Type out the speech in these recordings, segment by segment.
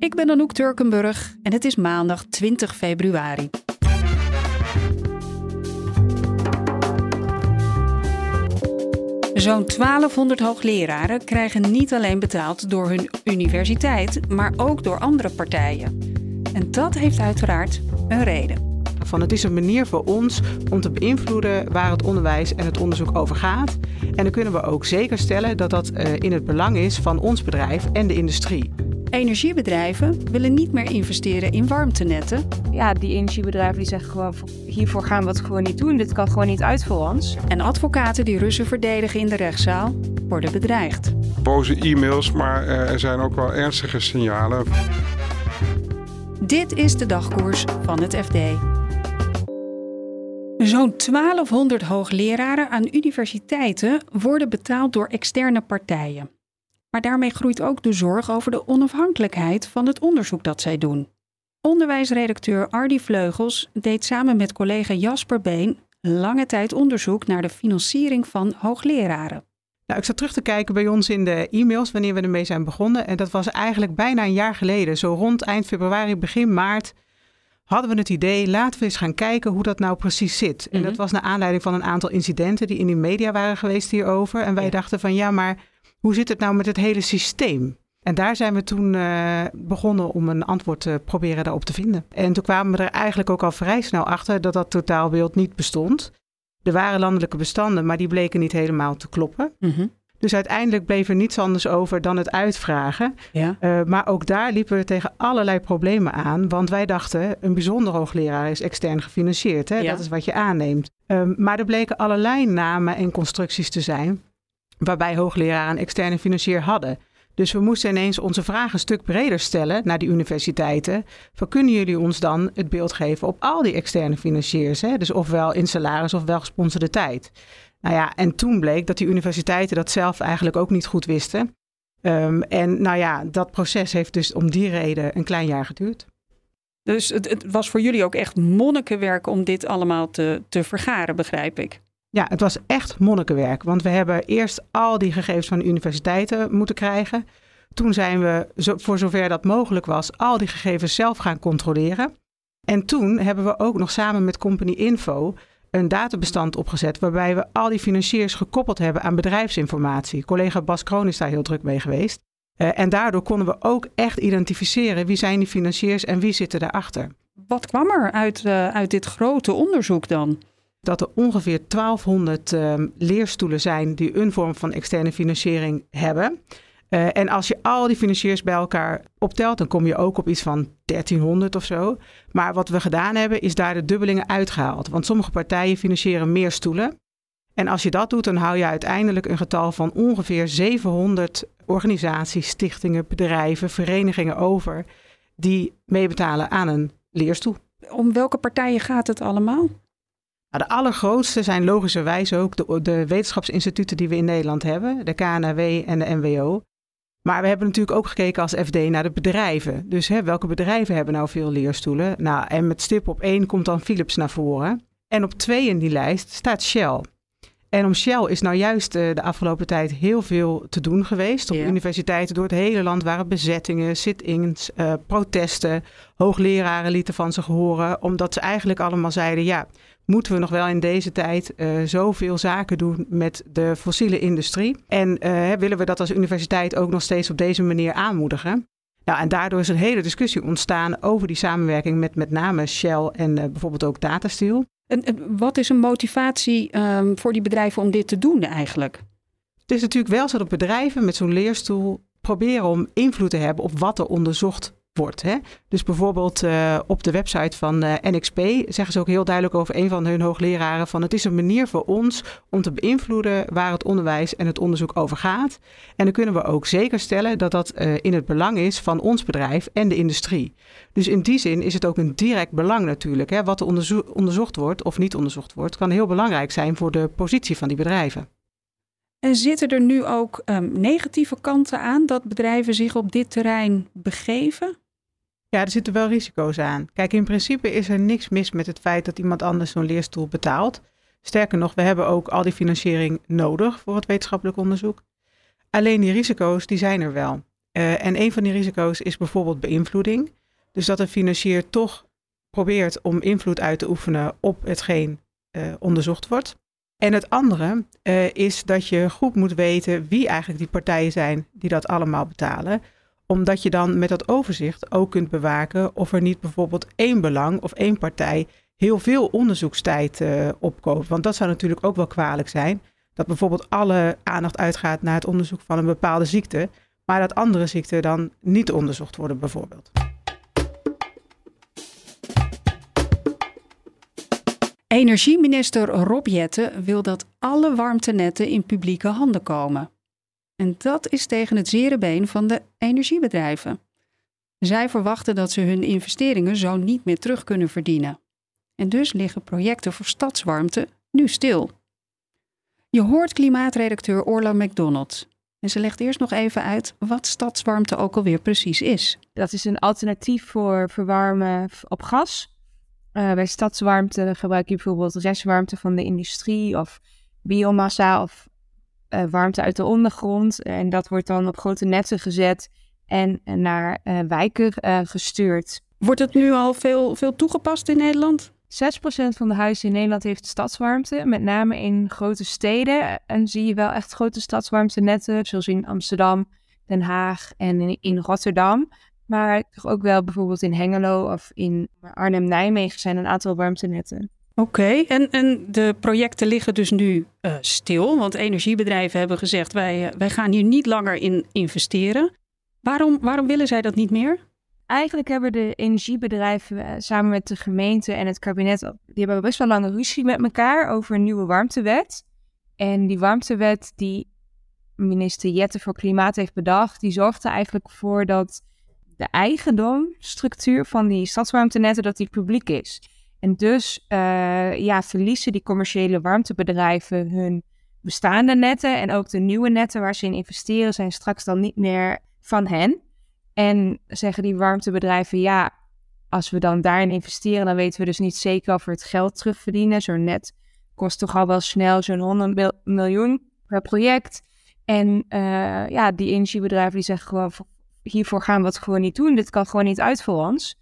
Ik ben Anouk Turkenburg en het is maandag 20 februari. Zo'n 1200 hoogleraren krijgen niet alleen betaald door hun universiteit, maar ook door andere partijen. En dat heeft uiteraard een reden. Van het is een manier voor ons om te beïnvloeden waar het onderwijs en het onderzoek over gaat. En dan kunnen we ook zeker stellen dat dat eh, in het belang is van ons bedrijf en de industrie. Energiebedrijven willen niet meer investeren in warmtenetten. Ja, die energiebedrijven die zeggen gewoon, hiervoor gaan we het gewoon niet doen. Dit kan gewoon niet uit voor ons. En advocaten die Russen verdedigen in de rechtszaal worden bedreigd. Boze e-mails, maar er zijn ook wel ernstige signalen. Dit is de dagkoers van het FD. Zo'n 1200 hoogleraren aan universiteiten worden betaald door externe partijen. Maar daarmee groeit ook de zorg over de onafhankelijkheid van het onderzoek dat zij doen. Onderwijsredacteur Ardy Vleugels deed samen met collega Jasper Been lange tijd onderzoek naar de financiering van hoogleraren. Nou, ik zat terug te kijken bij ons in de e-mails wanneer we ermee zijn begonnen. En dat was eigenlijk bijna een jaar geleden, zo rond eind februari, begin maart hadden we het idee, laten we eens gaan kijken hoe dat nou precies zit. En dat mhm. was naar aanleiding van een aantal incidenten die in de media waren geweest hierover. En wij dachten van ja, maar hoe zit het nou met het hele systeem? En daar zijn we toen uh, begonnen om een antwoord te proberen daarop te vinden. En toen kwamen we er eigenlijk ook al vrij snel achter dat dat totaalbeeld niet bestond. Er waren landelijke bestanden, maar die bleken niet helemaal te kloppen. Mm dus uiteindelijk bleef er niets anders over dan het uitvragen. Ja. Uh, maar ook daar liepen we tegen allerlei problemen aan. Want wij dachten, een bijzonder hoogleraar is extern gefinancierd. Hè? Dat is wat je aanneemt. Um, maar er bleken allerlei namen en constructies te zijn... waarbij hoogleraren een externe financier hadden. Dus we moesten ineens onze vragen een stuk breder stellen naar die universiteiten. Van, kunnen jullie ons dan het beeld geven op al die externe financiers? Hè? Dus ofwel in salaris ofwel gesponsorde tijd. Nou ja, en toen bleek dat die universiteiten dat zelf eigenlijk ook niet goed wisten. Um, en nou ja, dat proces heeft dus om die reden een klein jaar geduurd. Dus het, het, was voor jullie ook echt monnikenwerk om dit allemaal te, te vergaren, begrijp ik. Ja, het was echt monnikenwerk. Want we hebben eerst al die gegevens van de universiteiten moeten krijgen. Toen zijn we, voor zover dat mogelijk was, al die gegevens zelf gaan controleren. En toen hebben we ook nog samen met Company Info een databestand opgezet waarbij we al die financiers gekoppeld hebben aan bedrijfsinformatie. Collega Bas Kroon is daar heel druk mee geweest. Uh, en daardoor konden we ook echt identificeren wie zijn die financiers en wie zitten daarachter. Wat kwam er uit, uh, uit dit grote onderzoek dan? Dat er ongeveer 1200 uh, ehm, leerstoelen zijn die een vorm van externe financiering hebben. Uh, en als je al die financiers bij elkaar optelt, dan kom je ook op iets van 1300 of zo. Maar wat we gedaan hebben, is daar de dubbelingen uitgehaald. Want sommige partijen financieren meer stoelen. En als je dat doet, dan hou je uiteindelijk een getal van ongeveer 700 organisaties, stichtingen, bedrijven, verenigingen over die meebetalen aan een leerstoel. Om welke partijen gaat het allemaal? De allergrootste zijn logischerwijs ook de, de, wetenschapsinstituten die we in Nederland hebben, de KNW en de NWO. Maar we hebben natuurlijk ook gekeken als FD naar de bedrijven. Dus hè, welke bedrijven hebben nou veel leerstoelen? Nou, en met stip op één komt dan Philips naar voren. En op twee in die lijst staat Shell. En om Shell is nou juist uh, de afgelopen tijd heel veel te doen geweest. Op universiteiten door het hele land waren bezettingen, sit-ins, uh, protesten. Hoogleraren lieten van zich horen, omdat ze eigenlijk allemaal zeiden: ja, moeten we nog wel in deze tijd uh, zoveel zaken doen met de fossiele industrie? En uh, willen we dat als universiteit ook nog steeds op deze manier aanmoedigen? Nou, en daardoor is een hele discussie ontstaan over die samenwerking met met name Shell en uh, bijvoorbeeld ook Datasteel. En, en, wat is een motivatie um, voor die bedrijven om dit te doen eigenlijk? Het is natuurlijk wel zo dat bedrijven met zo'n leerstoel proberen om invloed te hebben op wat er onderzocht wordt. Hè? Dus bijvoorbeeld uh, op de website van uh, NXP zeggen ze ook heel duidelijk over een van hun hoogleraren van het is een manier voor ons om te beïnvloeden waar het onderwijs en het onderzoek over gaat. En dan kunnen we ook zeker stellen dat dat uh, in het belang is van ons bedrijf en de industrie. Dus in die zin is het ook een direct belang natuurlijk. Hè? Wat er onderzo onderzocht wordt of niet onderzocht wordt, kan heel belangrijk zijn voor de positie van die bedrijven. En zitten er nu ook um, negatieve kanten aan dat bedrijven zich op dit terrein begeven? Ja, er zitten wel risico's aan. Kijk, in principe is er niks mis met het feit dat iemand anders zo'n leerstoel betaalt. Sterker nog, we hebben ook al die financiering nodig voor het wetenschappelijk onderzoek. Alleen die risico's, die zijn er wel. Uh, en een van die risico's is bijvoorbeeld beïnvloeding. Dus dat een financier toch probeert om invloed uit te oefenen op hetgeen uh, onderzocht wordt. En het andere uh, is dat je goed moet weten wie eigenlijk die partijen zijn die dat allemaal betalen. Omdat je dan met dat overzicht ook kunt bewaken of er niet bijvoorbeeld één belang of één partij heel veel onderzoekstijd uh, opkoopt. Want dat zou natuurlijk ook wel kwalijk zijn. Dat bijvoorbeeld alle aandacht uitgaat naar het onderzoek van een bepaalde ziekte, maar dat andere ziekten dan niet onderzocht worden bijvoorbeeld. Energieminister Rob Jette wil dat alle warmtenetten in publieke handen komen. En dat is tegen het zere been van de energiebedrijven. Zij verwachten dat ze hun investeringen zo niet meer terug kunnen verdienen. En dus liggen projecten voor stadswarmte nu stil. Je hoort klimaatredacteur Orla McDonald. En ze legt eerst nog even uit wat stadswarmte ook alweer precies is. Dat is een alternatief voor verwarmen op gas. Uh, bij stadswarmte gebruik je bijvoorbeeld restwarmte van de industrie of biomassa of uh, warmte uit de ondergrond. En dat wordt dan op grote netten gezet en, naar uh, wijken gestuurd. Wordt het nu al veel, veel toegepast in Nederland? 6% van de huizen in Nederland heeft stadswarmte, met name in grote steden. En zie je wel echt grote stadswarmtenetten, zoals in Amsterdam, Den Haag en in Rotterdam. Maar ook wel bijvoorbeeld in Hengelo of in Arnhem-Nijmegen zijn een aantal warmtenetten. Oké, en, en de projecten liggen dus nu uh, stil, want energiebedrijven hebben gezegd wij, uh, wij gaan hier niet langer in investeren. Waarom, waarom willen zij dat niet meer? Eigenlijk hebben de energiebedrijven uh, samen met de gemeente en het kabinet, die hebben best wel lange ruzie met elkaar over een nieuwe warmtewet. En die warmtewet die minister Jette voor Klimaat heeft bedacht, die zorgt er eigenlijk voor dat de eigendomstructuur van die stadswarmtenetten dat die publiek is. En dus uh, ja, verliezen die commerciële warmtebedrijven hun bestaande netten en ook de nieuwe netten waar ze in investeren zijn straks dan niet meer van hen. En zeggen die warmtebedrijven, ja, als we dan daarin investeren, dan weten we dus niet zeker of we het geld terugverdienen. Zo'n net kost toch al wel snel zo'n 100 miljoen per project. En uh, ja, die energiebedrijven die zeggen gewoon, hiervoor gaan we het gewoon niet doen. Dit kan gewoon niet uit voor ons.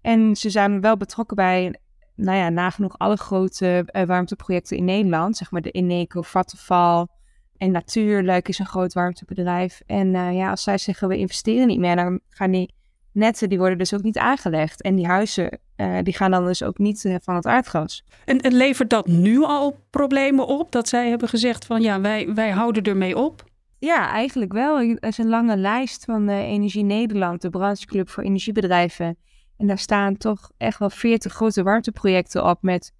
En ze zijn wel betrokken bij, nou ja, nagenoeg alle grote uh, warmteprojecten in Nederland. Zeg maar de Eneco, Vattenfall en Natuurlijk is een groot warmtebedrijf. En uh, ja, als zij zeggen we investeren niet meer, dan gaan die netten, die worden dus ook niet aangelegd. En die huizen, uh, die gaan dan dus ook niet van het aardgas. En, en levert dat nu al problemen op? Dat zij hebben gezegd van ja, wij, wij houden ermee op? Ja, eigenlijk wel. Er is een lange lijst van uh, Energie Nederland, de brancheclub voor energiebedrijven. En daar staan toch echt wel 40 grote warmteprojecten op met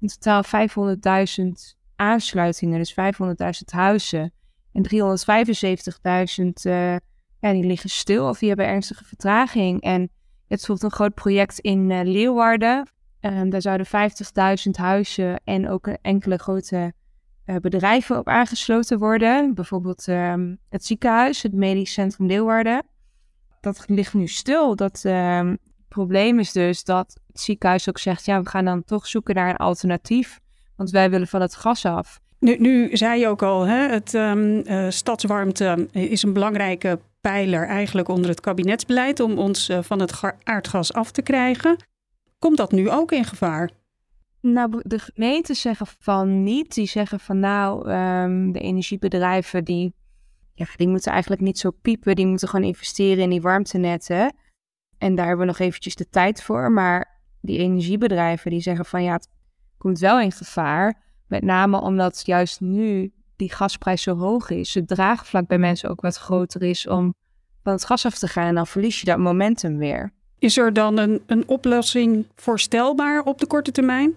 in totaal 500.000 aansluitingen, dus 500.000 huizen. En 375.000, uh, ja, die liggen stil of die hebben ernstige vertraging. En het is bijvoorbeeld een groot project in uh, Leeuwarden. Um, daar zouden 50.000 huizen en ook enkele grote uh, bedrijven op aangesloten worden. Bijvoorbeeld um, het ziekenhuis, het Medisch Centrum Leeuwarden. Dat ligt nu stil. Dat um, het probleem is dus dat het ziekenhuis ook zegt: ja, we gaan dan toch zoeken naar een alternatief. Want wij willen van het gas af. Nu, nu zei je ook al, hè, het um, uh, stadswarmte is een belangrijke pijler eigenlijk onder het kabinetsbeleid om ons uh, van het aardgas af te krijgen. Komt dat nu ook in gevaar? Nou, de gemeenten zeggen van niet. Die zeggen van nou, um, de energiebedrijven die, ja, die moeten eigenlijk niet zo piepen. Die moeten gewoon investeren in die warmtenetten. En daar hebben we nog eventjes de tijd voor. Maar die energiebedrijven die zeggen van ja, het komt wel in gevaar. Met name omdat juist nu die gasprijs zo hoog is. Het draagvlak bij mensen ook wat groter is om van het gas af te gaan. En dan verlies je dat momentum weer. Is er dan een, een oplossing voorstelbaar op de korte termijn?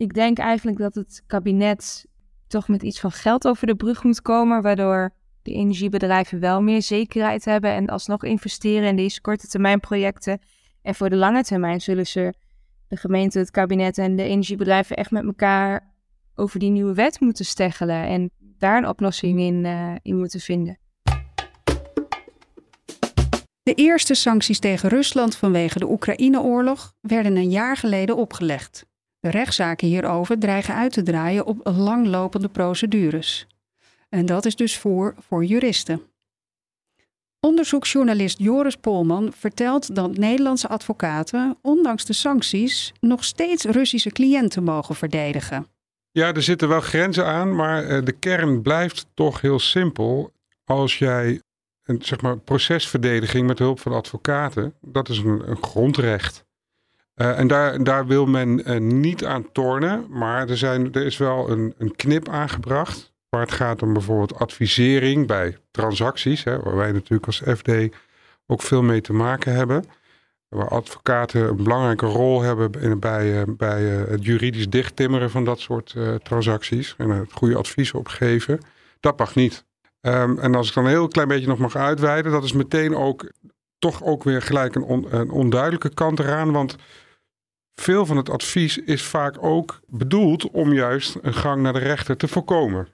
Ik denk eigenlijk dat het kabinet toch met iets van geld over de brug moet komen, waardoor de energiebedrijven wel meer zekerheid hebben en alsnog investeren in deze korte termijn projecten. En voor de lange termijn zullen ze de gemeente, het kabinet en de energiebedrijven echt met elkaar over die nieuwe wet moeten steggelen en daar een oplossing in, in moeten vinden. De eerste sancties tegen Rusland vanwege de Oekraïne-oorlog werden een jaar geleden opgelegd. De rechtszaken hierover dreigen uit te draaien op langlopende procedures. En dat is dus voor voor juristen. Onderzoeksjournalist Joris Polman vertelt dat Nederlandse advocaten, ondanks de sancties, nog steeds Russische cliënten mogen verdedigen. Ja, er zitten wel grenzen aan, maar eh, de kern blijft toch heel simpel. Als jij een zeg maar, procesverdediging met hulp van advocaten, dat is een, een grondrecht. Uh, en daar, daar wil men uh, niet aan tornen, maar er, zijn, er is wel een, een knip aangebracht. Waar het gaat om bijvoorbeeld advisering bij transacties, hè, waar wij natuurlijk als FD ook veel mee te maken hebben. Waar advocaten een belangrijke rol hebben bij, bij het juridisch dichttimmeren van dat soort transacties. En het goede advies opgeven. Dat mag niet. Um, en als ik dan een heel klein beetje nog mag uitweiden, dat is meteen ook toch ook weer gelijk een, een onduidelijke kant eraan. Want veel van het advies is vaak ook bedoeld om juist een gang naar de rechter te voorkomen.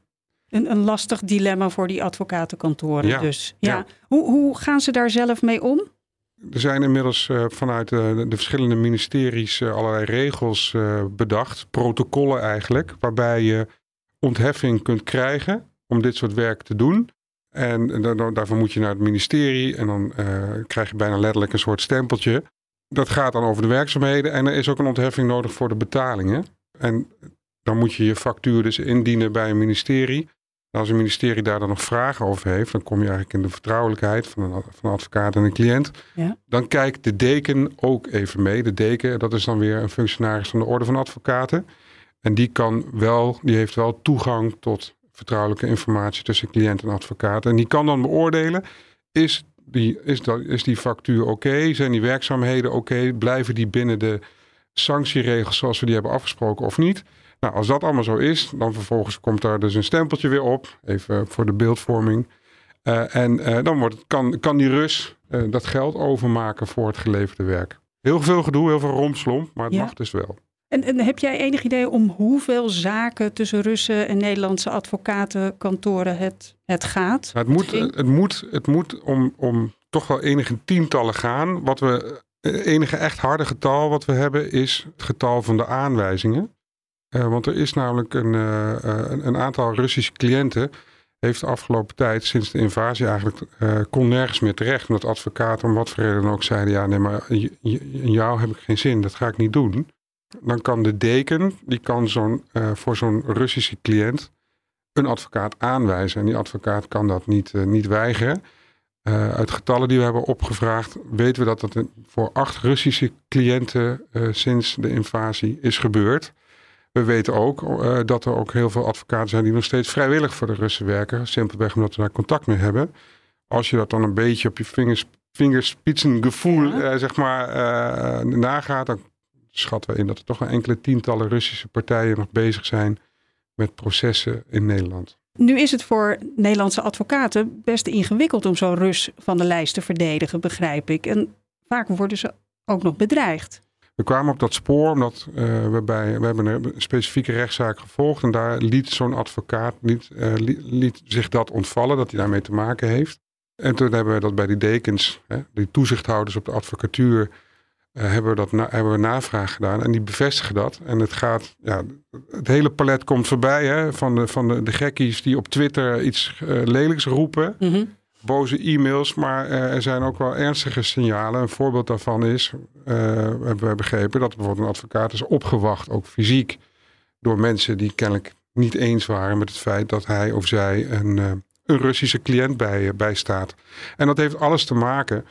Een, een lastig dilemma voor die advocatenkantoren ja, dus. Ja. ja. Hoe, hoe gaan ze daar zelf mee om? Er zijn inmiddels uh, vanuit uh, de verschillende ministeries uh, allerlei regels bedacht, protocollen eigenlijk, waarbij je ontheffing kunt krijgen om dit soort werk te doen. En daarvoor moet je naar het ministerie en dan krijg je bijna letterlijk een soort stempeltje. Dat gaat dan over de werkzaamheden en er is ook een ontheffing nodig voor de betalingen. En dan moet je je factuur dus indienen bij een ministerie. als een ministerie daar dan nog vragen over heeft, dan kom je eigenlijk in de vertrouwelijkheid van een, van een advocaat en een cliënt. Ja. Dan kijkt de deken ook even mee. De deken, dat is dan weer een functionaris van de orde van advocaten. En die kan wel, die heeft wel toegang tot vertrouwelijke informatie tussen cliënt en advocaat. En die kan dan beoordelen, is die, is, dat, is die factuur oké? Zijn die werkzaamheden oké? Blijven die binnen de sanctieregels zoals we die hebben afgesproken of niet? Nou, als dat allemaal zo is, dan vervolgens komt daar dus een stempeltje weer op, even voor de beeldvorming. Uh, en uh, dan wordt, kan, kan die Rus uh, dat geld overmaken voor het geleverde werk. Heel veel gedoe, heel veel romslomp, maar het ja. mag dus wel. En, en, heb jij enig idee om hoeveel zaken tussen Russen en Nederlandse advocatenkantoren het, het gaat? Nou, het, moet, het, moet, het moet om, om toch wel enige tientallen gaan. Wat we, enige echt harde getal wat we hebben is het getal van de aanwijzingen. Uh, want er is namelijk een, uh, een, een, aantal Russische cliënten heeft de afgelopen tijd, sinds de invasie eigenlijk, uh, kon nergens meer terecht. Omdat advocaten om wat voor reden ook zeiden, ja nee maar in jou heb ik geen zin, dat ga ik niet doen dan kan de deken, die kan zo'n, uh, voor zo'n Russische cliënt een advocaat aanwijzen. En die advocaat kan dat niet, uh, niet weigeren. Uh, uit getallen die we hebben opgevraagd, weten we dat dat voor acht Russische cliënten sinds de invasie is gebeurd. We weten ook dat er ook heel veel advocaten zijn die nog steeds vrijwillig voor de Russen werken. Simpelweg omdat we daar contact mee hebben. Als je dat dan een beetje op je vingers, vingerspitsengevoel ja. zeg maar nagaat, dan schatten we in dat er toch een enkele tientallen Russische partijen nog bezig zijn met processen in Nederland. Nu is het voor Nederlandse advocaten best ingewikkeld om zo'n Rus van de lijst te verdedigen, begrijp ik. En vaak worden ze ook nog bedreigd. We kwamen op dat spoor omdat uh, we, bij, we hebben een specifieke rechtszaak gevolgd. En daar liet zo'n advocaat liet, uh, liet, zich dat ontvallen, dat hij daarmee te maken heeft. En toen hebben we dat bij die dekens, hè, die toezichthouders op de advocatuur, uh, hebben, we dat na, hebben we navraag gedaan en die bevestigen dat. En het gaat, ja, het hele palet komt voorbij hè, van, de, van de, de gekkies die op Twitter iets uh, lelijks roepen. Mm -hmm. Boze e-mails, maar uh, er zijn ook wel ernstige signalen. Een voorbeeld daarvan is, hebben we begrepen, dat bijvoorbeeld een advocaat is opgewacht, ook fysiek, door mensen die kennelijk niet eens waren met het feit dat hij of zij een, een Russische cliënt bij, bij staat. En dat heeft alles te maken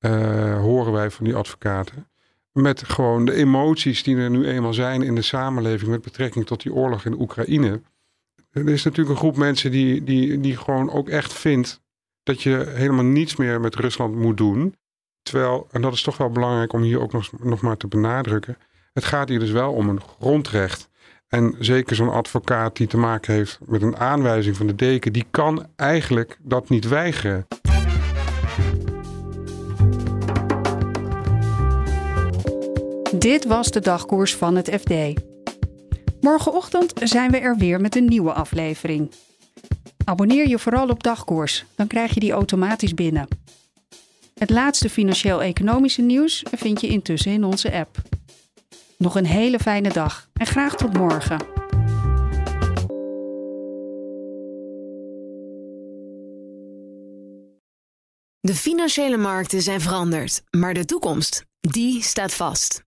uh, horen wij van die advocaten. Met gewoon de emoties die er nu eenmaal zijn in de samenleving met betrekking tot die oorlog in Oekraïne. Er is natuurlijk een groep mensen die, die, die gewoon ook echt vindt dat je helemaal niets meer met Rusland moet doen. Terwijl, en dat is toch wel belangrijk om hier ook nog, nog maar te benadrukken. Het gaat hier dus wel om een grondrecht. En zeker zo'n advocaat die te maken heeft met een aanwijzing van de deken, die kan eigenlijk dat niet weigeren. Dit was de dagkoers van het FD. Morgenochtend zijn we er weer met een nieuwe aflevering. Abonneer je vooral op dagkoers, dan krijg je die automatisch binnen. Het laatste financieel-economische nieuws vind je intussen in onze app. Nog een hele fijne dag en graag tot morgen. De financiële markten zijn veranderd, maar de toekomst, die staat vast.